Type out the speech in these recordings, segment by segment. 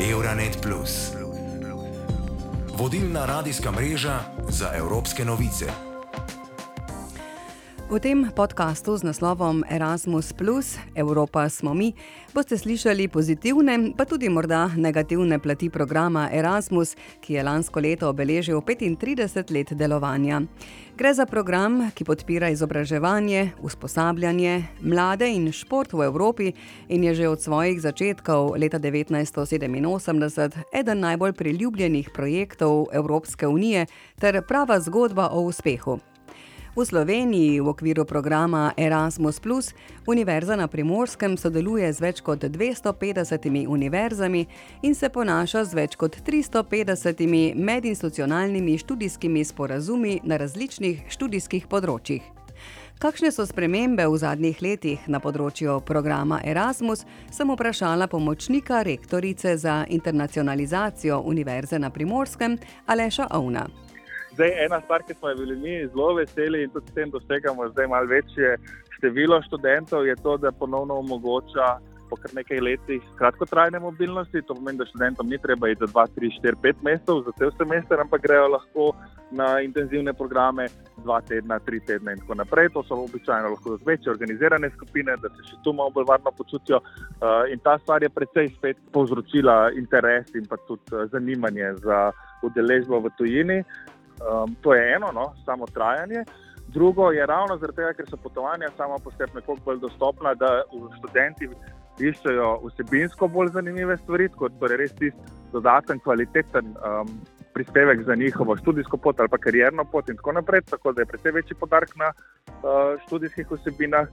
Euronet. Vodilna radijska mreža za evropske novice. V tem podkastu z naslovom Erasmus, Evropa smo mi, boste slišali pozitivne, pa tudi morda negativne plati programa Erasmus, ki je lansko leto obeležil 35 let delovanja. Gre za program, ki podpira izobraževanje, usposabljanje, mlade in šport v Evropi in je že od svojih začetkov leta 1987 eden najbolj priljubljenih projektov Evropske unije ter prava zgodba o uspehu. V Sloveniji v okviru programa Erasmus, Univerza na primorskem sodeluje z več kot 250 univerzami in se ponaša z več kot 350 medinstitucionalnimi študijskimi sporazumi na različnih študijskih področjih. Kakšne so spremembe v zadnjih letih na področju programa Erasmus, sem vprašala pomočnika rektorice za internacionalizacijo Univerze na primorskem Aleša Ovna. Zdaj, ena stvar, ki smo jo bili mi zelo veseli in tudi s tem dosegamo zdaj malo večje število študentov, je to, da ponovno omogoča po kar nekaj letih kratkotrajne mobilnosti. To pomeni, da študentom ni treba iti za 2, 3, 4, 5 mesecev za cel semester, ampak grejo lahko na intenzivne programe 2 tedna, 3 tedna in tako naprej. To so običajno lahko večje organizirane skupine, da se še tu malo bolj varno počutijo. Uh, in ta stvar je precej spet povzročila interes in pa tudi uh, zanimanje za udeležbo v tujini. Um, to je eno, no, samo trajanje. Drugo je ravno zaradi tega, ker so potovanja sama po sebi nekoliko bolj dostopna, da študenti iščejo vsebinsko bolj zanimive stvari, kot torej res tisti dodaten, kvaliteten um, prispevek za njihovo študijsko pot ali pa karjerno pot in tako naprej. Tako da je precej večji podarek na uh, študijskih vsebinah.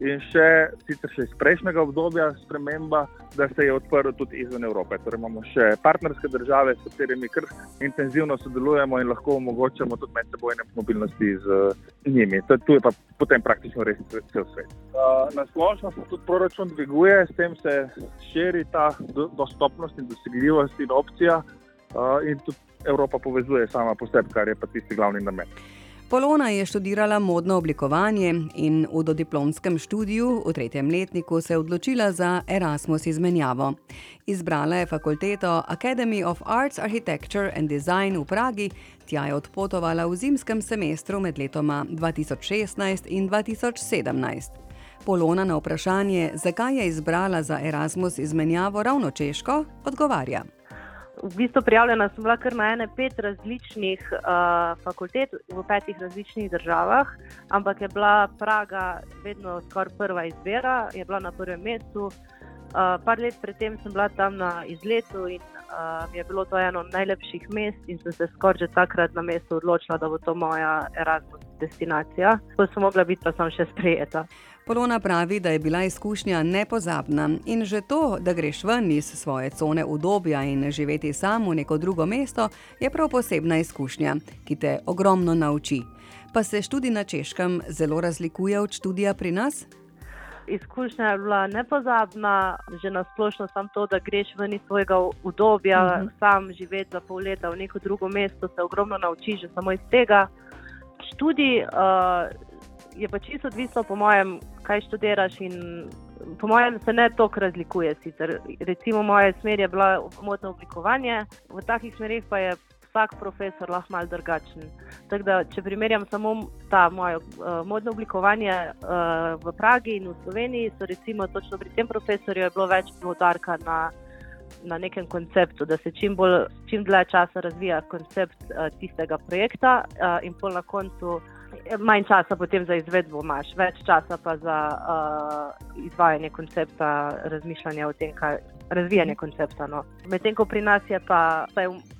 In še, sicer še iz prejšnjega obdobja, sprememba, da se je odprl tudi izven Evrope. Torej imamo še partnerske države, s katerimi kar intenzivno sodelujemo in lahko omogočamo tudi medsebojne mobilnosti z njimi. Tu je pa potem praktično res cel svet. Uh, na splošno se tudi proračun dviguje, s tem se širi ta dostopnost in dosegljivost in opcija. Uh, in tudi Evropa povezuje sama po sebi, kar je pa tisti glavni namen. Polona je študirala modno oblikovanje in v dodiplomskem študiju v tretjem letniku se je odločila za Erasmus izmenjavo. Izbrala je fakulteto Academy of Arts, Architecture and Design v Pragi, tja je odpotovala v zimskem semestru med letoma 2016 in 2017. Polona na vprašanje, zakaj je izbrala za Erasmus izmenjavo ravno češko, odgovarja v bistvu prijavljena sem bila kar na ene pet različnih uh, fakultet v petih različnih državah, ampak je bila Praga vedno skoraj prva izbira, je bila na prvem mestu. Uh, par let predtem sem bila tam na izletu in uh, je bilo to eno najlepših mest, in sem se skoraj že takrat na mestu odločila, da bo to moja Erasmus destinacija. To sem mogla biti, pa sem še sprejeta. Polona pravi, da je bila izkušnja nepozabna in že to, da greš ven iz svoje cone udobja in živeti sam v neko drugo mesto, je prav posebna izkušnja, ki te ogromno nauči. Pa se študij na češkem zelo razlikuje od študija pri nas? Izkušnja je bila nepozabna, že na splošno samo to, da greš ven iz svojega udobja, uh mhm. -huh. sam živeti za pol leta v neko drugo mesto, se ogromno naučiš že samo iz tega. Študij uh, je pa čisto odvisno, po mojem, kaj študiraš. Po mojem, se ne toliko razlikuje. Sicer. Recimo, moja smer je bila modno oblikovanje, v takih smerih pa je vsak profesor lahko mal drugačen. Da, če primerjam samo ta moje uh, modno oblikovanje uh, v Pragi in v Sloveniji, so recimo točno pri tem profesorju bilo več podarka na. Na nekem konceptu, da se čim, bolj, čim dlje časa razvija koncept uh, tistega projekta, uh, in pol na koncu uh, manj časa potem za izvedbo imaš, več časa pa za uh, izvajanje koncepta, razmišljanje o tem, kaj razvijanje koncepta. No. Medtem ko pri nas je pa,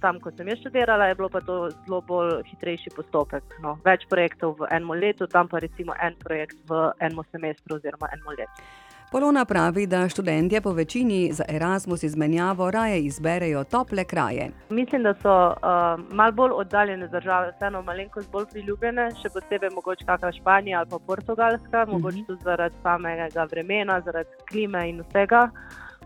tam, ko sem jaz študirala, je bilo pa to zelo bolj hitrejši postopek. No. Več projektov v enem letu, tam pa recimo en projekt v enem semestru oziroma enem letu. Polona pravi, da študentje po večini za Erasmus izmenjavo raje izberejo tople kraje. Mislim, da so uh, malo bolj oddaljene države, vseeno malenkost bolj priljubljene, še posebej mogoče kakšna Španija ali pa Portugalska, mhm. mogoče tudi zaradi samega vremena, zaradi klime in vsega.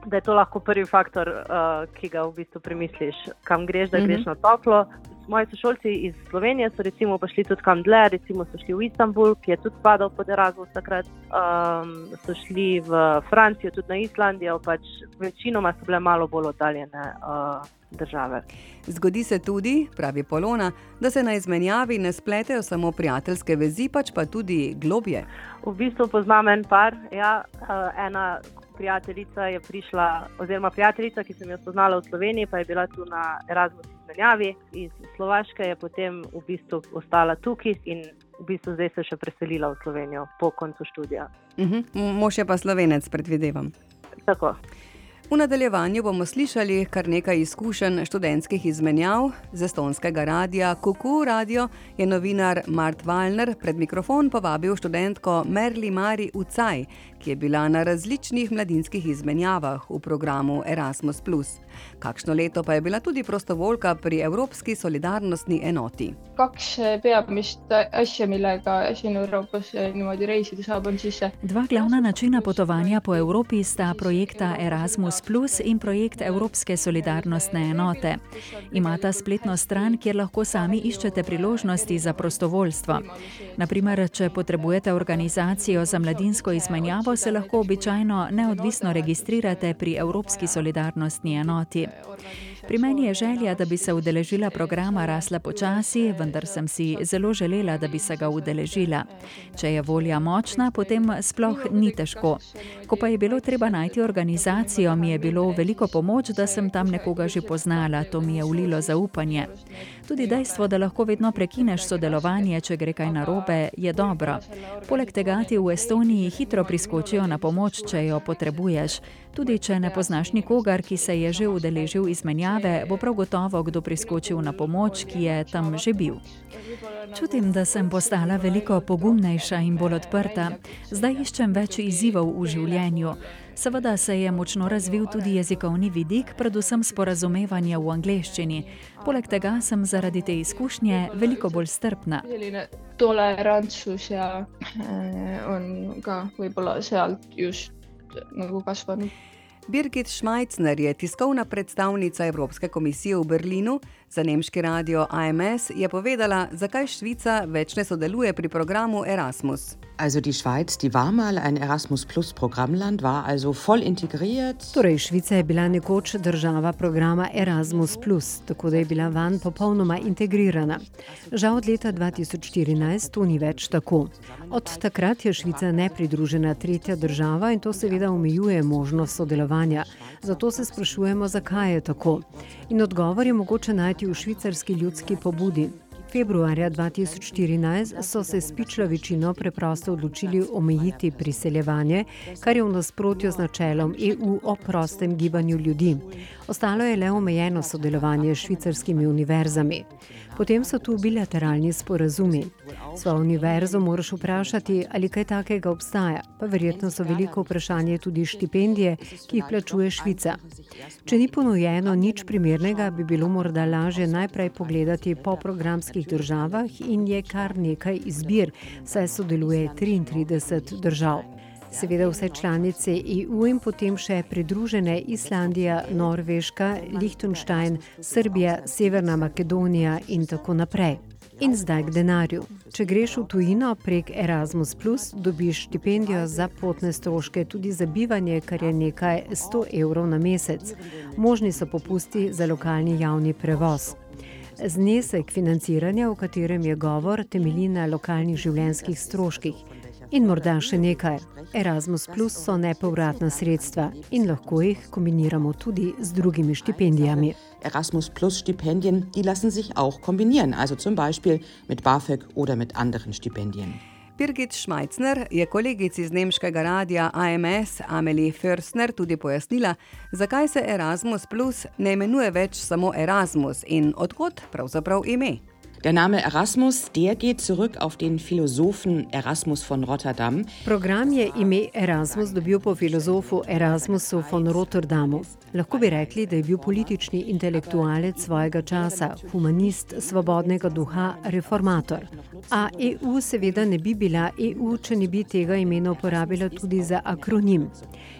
Da je to lahko prvi faktor, uh, ki ga v bistvu premisliš, kam greš, da greš mm -hmm. na toplo. moji sošolci iz Slovenije so recimo pa šli tudi kam dlje, recimo so šli v Istanbul, ki je tudi spadal pod Erasmus takrat, um, so šli v Francijo, tudi na Islandijo, pač večinoma so bile malo bolj oddaljene. Uh, Države. Zgodi se tudi, pravi Polona, da se na izmenjavi ne spletejo samo prijateljske vezi, pač pa tudi globje. V bistvu poznam en par. Ja, ena prijateljica je prišla, oziroma prijateljica, ki sem jo spoznala v Sloveniji, pa je bila tu na Erasmus izmenjavi iz Slovaške, je potem v bistvu ostala tukaj in v bistvu zdaj se še preselila v Slovenijo po koncu študija. Uh mhm. -huh. Mož je pa slovenec, predvidevam. Tako. V nadaljevanju bomo slišali kar nekaj izkušenj študentskih izmenjav z estonskega radia Kuku Radio. Je novinar Mart Valner pred mikrofon povabil študentko Merli Mari Ucaj, ki je bila na različnih mladinskih izmenjavah v programu Erasmus. Kakšno leto pa je bila tudi prostovoljka pri Evropski solidarnostni enoti. Kaks peamist asja, millega siin Euroopas niimoodi reisida saab, on siis. Dva glavna načina potovanja po Evropi sta projekta Erasmus Plus in projekt Evropske solidarnostne enote. Imata spletno stran, kjer lahko sami iščete priložnosti za prostovoljstvo. Naprimer, če potrebujete organizacijo za mladinsko izmenjavo, se lahko običajno neodvisno registrirate pri Evropski solidarnostni enoti. Pri meni je želja, da bi se udeležila programa rasla počasi, vendar sem si zelo želela, da bi se ga udeležila. Če je volja močna, potem sploh ni težko. Ko pa je bilo treba najti organizacijo, mi je bilo veliko pomoč, da sem tam nekoga že poznala, to mi je ulilo zaupanje. Tudi dejstvo, da lahko vedno prekineš sodelovanje, če gre kaj narobe, je dobro. Poleg tega ti v Estoniji hitro priskočijo na pomoč, če jo potrebuješ. Tudi če ne poznaš nikogar, ki se je že udeležil izmenjave, bo prav gotovo kdo priskočil na pomoč, ki je tam že bil. Čutim, da sem postala veliko pogumnejša in bolj odprta. Zdaj iščem več izzivov v življenju. Seveda se je močno razvil tudi jezikovni vidik, predvsem sporazumevanje v angleščini. Poleg tega sem zaradi te izkušnje veliko bolj strpna. Tolerantsus ja, on ka võib-olla sealt just nagu kasvanud. Birgit Schmeicner je tiskovna predstavnica Evropske komisije v Berlinu, za nemški radio AMS je povedala, zakaj Švica več ne sodeluje pri programu Erasmus. Also die Schweiz, die war mal ein Erasmus Plus Programmland, war also voll integriert. Torej, Švica je bila nekoč država programa Erasmus Plus, tako da je bila van popolnoma integrirana. Žal od leta 2014 to ni več tako. Od takrat je Švica nepridružena tretja država in to seveda omejuje možnost sodelovanja. Zato se sprašujemo, zakaj je tako. In odgovor je mogoče najti v švicarski ljudski pobudi. Februarja 2014 so se s pičlo večino preprosto odločili omejiti priseljevanje, kar je v nasprotju z načelom EU o prostem gibanju ljudi. Ostalo je le omejeno sodelovanje s švicarskimi univerzami. Potem so tu bilateralni sporazumi. Svojo univerzo moraš vprašati, ali kaj takega obstaja, pa verjetno so veliko vprašanje tudi štipendije, ki jih plačuje Švica. Če ni ponujeno nič primernega, bi bilo morda lažje najprej pogledati po programskih državah in je kar nekaj izbir, saj sodeluje 33 držav seveda vse članice EU in potem še pridružene Islandija, Norveška, Liechtenstein, Srbija, Severna Makedonija in tako naprej. In zdaj k denarju. Če greš v tujino prek Erasmus, dobiš štipendijo za potne stroške, tudi za bivanje, kar je nekaj 100 evrov na mesec. Možni so popusti za lokalni javni prevoz. Znesek financiranja, o katerem je govor, temelji na lokalnih življenjskih stroških. In morda še nekaj. Erasmus Plus so nepovratna sredstva in lahko jih kombiniramo tudi z drugimi štipendijami. Erasmus Plus Stipendien, die lassen sich auch kombinieren, also zum Beispiel mit BAföG oder mit anderen Stipendien. Birgit Schmeicner je kolegici iz nemškega radia AMS Amelie Förstner tudi pojasnila, zakaj se Erasmus Plus ne imenuje več samo Erasmus in odkot pravzaprav ime. Der Name Erasmus, der geht zurück auf den Philosophen Erasmus von Rotterdam. Program je ime Erasmus dobil po filozofu Erasmusu von Rotterdamu. Lahko bi rekli, da je bil politični intelektualec svojega časa, humanist svobodnega duha, reformator. A EU seveda ne bi bila EU, če ne bi tega imena uporabila tudi za akronim.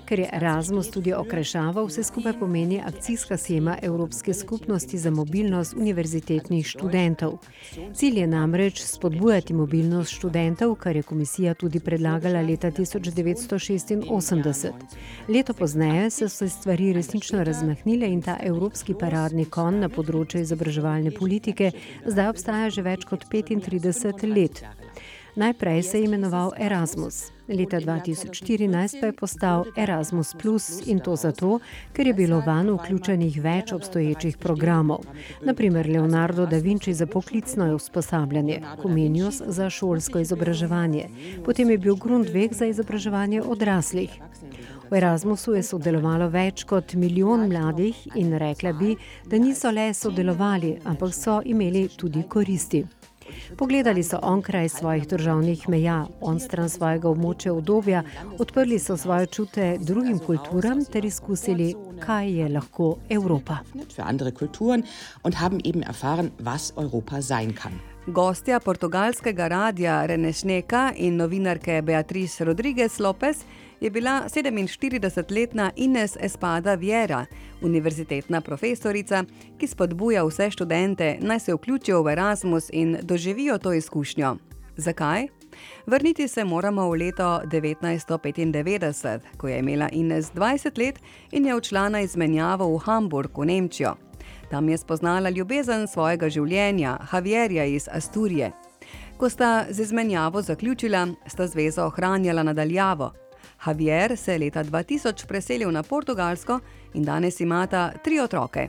Ker je Erasmus tudi okrešaval, vse skupaj pomeni akcijska schema Evropske skupnosti za mobilnost univerzitetnih študentov. Cilj je namreč spodbujati mobilnost študentov, kar je komisija tudi predlagala leta 1986. Leto pozneje so se stvari resnično razmahnile in ta evropski paradni kon na področju izobraževalne politike zdaj obstaja že več kot 35 let. Najprej se je imenoval Erasmus, leta 2014 pa je postal Erasmus, in to zato, ker je bilo van vključenih več obstoječih programov. Naprimer Leonardo da Vinci za poklicno usposabljanje, Comenius za šolsko izobraževanje, potem je bil Grundveg za izobraževanje odraslih. V Erasmusu je sodelovalo več kot milijon mladih in rekla bi, da niso le sodelovali, ampak so imeli tudi koristi. Pogledali so onkraj svojih državnih meja, on stran svojega območja obdobja, odprli so svoje čute drugim kulturam ter izkusili, kaj je lahko Evropa. Gostja portugalskega radia Renešneka in novinarke Beatrice Rodriguez Lopez je bila 47-letna Ines Espada Viera, univerzitetna profesorica, ki spodbuja vse študente naj se vključijo v Erasmus in doživijo to izkušnjo. Zakaj? Vrniti se moramo v leto 1995, ko je imela Ines 20 let in je odšla na izmenjavo v Hamburg, v Nemčijo. Tam je spoznala ljubezen svojega življenja, Javierja iz Asturije. Ko sta z izmenjavo zaključila, sta zvezo ohranjala nadaljavo, Javier se je leta 2000 preselil na Portugalsko in danes imata tri otroke.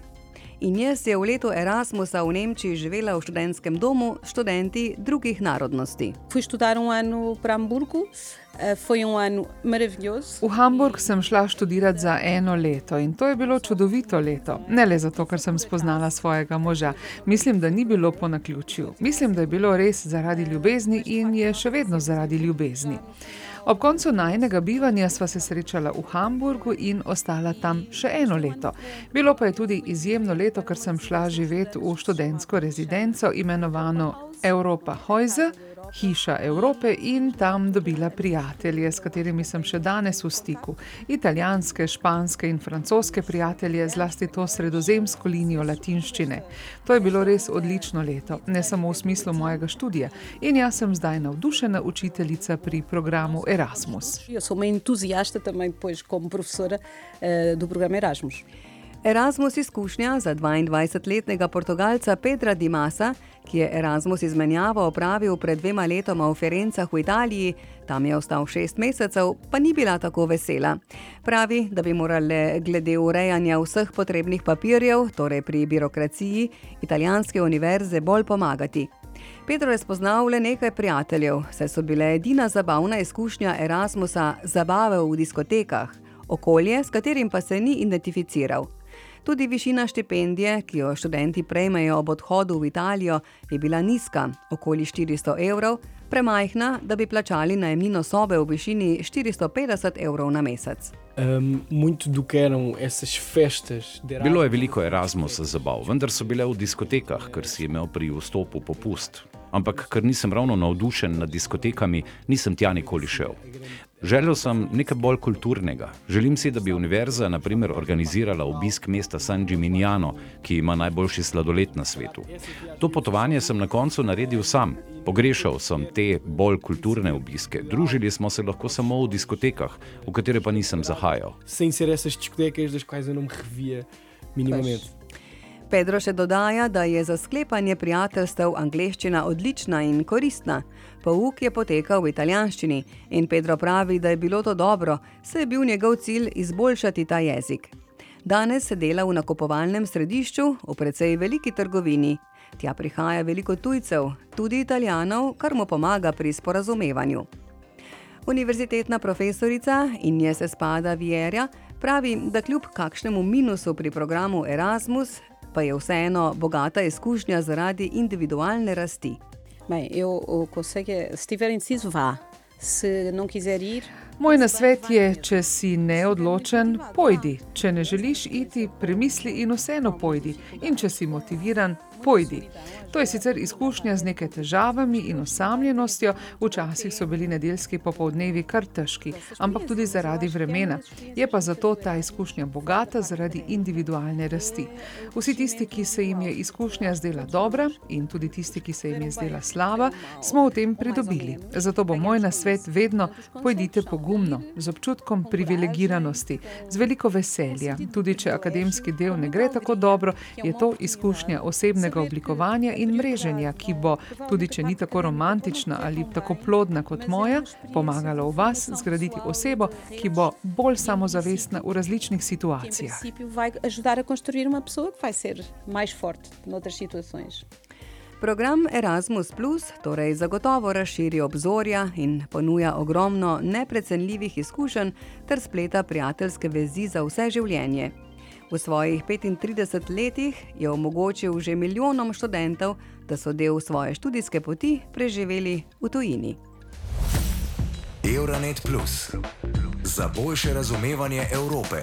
Ines je v letu Erasmusa v Nemčiji živela v študentskem domu s študenti drugih narodnosti. Um eh, um v Hamburg sem šla študirati za eno leto in to je bilo čudovito leto. Ne le zato, ker sem spoznala svojega moža. Mislim, da ni bilo po naključju. Mislim, da je bilo res zaradi ljubezni in je še vedno zaradi ljubezni. Ob koncu najnega bivanja sva se srečala v Hamburgu in ostala tam še eno leto. Bilo pa je tudi izjemno leto, ker sem šla živeti v študentsko rezidenco imenovano Europa Hojze hiša Evrope in tam dobila prijatelje, s katerimi sem še danes v stiku. Italijanske, španske in francoske prijatelje, zlasti to sredozemsko linijo latinščine. To je bilo res odlično leto, ne samo v smislu mojega študija. In jaz sem zdaj navdušena učiteljica pri programu Erasmus. Jaz sem entuzijasta tudi kot profesora eh, do programa Erasmus. Erasmus izkušnja za 22-letnega Portugalca Pedra Dimasa, ki je Erasmus izmenjavo opravil pred dvema letoma v Ferencah v Italiji, tam je ostal šest mesecev, pa ni bila tako vesela. Pravi, da bi morale glede urejanja vseh potrebnih papirjev, torej pri birokraciji, italijanske univerze bolj pomagati. Pedro je spoznal le nekaj prijateljev, saj so bile edina zabavna izkušnja Erasmusa zabave v diskotekah, okolje, s katerim pa se ni identificiral. Tudi višina štipendije, ki jo študenti prejmejo ob odhodu v Italijo, je bila nizka, okoli 400 evrov, premajhna, da bi plačali najemnino sobe v višini 450 evrov na mesec. Um, Bilo je veliko Erasmusa zabav, vendar so bile v diskotekah, ker si imel pri vstopu popust. Ampak ker nisem ravno navdušen nad diskotekami, nisem tja nikoli šel. Želel sem nekaj bolj kulturnega. Želim si, da bi univerza naprimer, organizirala obisk mesta San Gimignano, ki ima najboljši sladoled na svetu. To potovanje sem na koncu naredil sam. Pogrešal sem te bolj kulturne obiske. Družili smo se lahko samo v diskotekah, v katere pa nisem zahajal. Sem se res diskoteke, da škaj za nom hvije, minimalno. Pedro še dodaja, da je za sklepanje prijateljstev angleščina odlična in koristna. Pouk je potekal v italijanščini in Pedro pravi, da je bilo to dobro, saj je bil njegov cilj izboljšati ta jezik. Danes se dela v nakupovalnem središču v precej veliki trgovini. Tja prihaja veliko tujcev, tudi italijanov, kar mu pomaga pri sporazumevanju. Univerzitetna profesorica Injes Espada Vierja pravi, da kljub kakšnemu minusu pri programu Erasmus pa je vseeno bogata izkušnja zaradi individualne rasti. Bem, eu, o conselho é, se tiver inciso, vá. Se não quiser ir. Moj nasvet je, če si neodločen, pojdi. Če ne želiš iti, premisli in vseeno pojdi. In če si motiviran, pojdi. To je sicer izkušnja z nekaj težavami in osamljenostjo, včasih so bili nedeljski popoldnevi kar težki, ampak tudi zaradi vremena. Je pa zato ta izkušnja bogata zaradi individualne rasti. Vsi tisti, ki se jim je izkušnja zdela dobra in tudi tisti, ki se jim je zdela slaba, smo v tem pridobili. Zato bo moj nasvet vedno: pojdite pogumno, z občutkom privilegiranosti, z veliko veselja. Tudi če akademski del ne gre tako dobro, je to izkušnja osebnega oblikovanja in mreženja, ki bo, tudi če ni tako romantična ali tako plodna kot moja, pomagala v vas zgraditi osebo, ki bo bolj samozavestna v različnih situacijah. Program Erasmus, torej zagotovo razširi obzorja in ponuja ogromno neprecenljivih izkušenj ter spleta prijateljske vezi za vse življenje. V svojih 35 letih je omogočil že milijonom študentov, da so del svoje študijske poti preživeli v tujini. Euronet Plus za boljše razumevanje Evrope.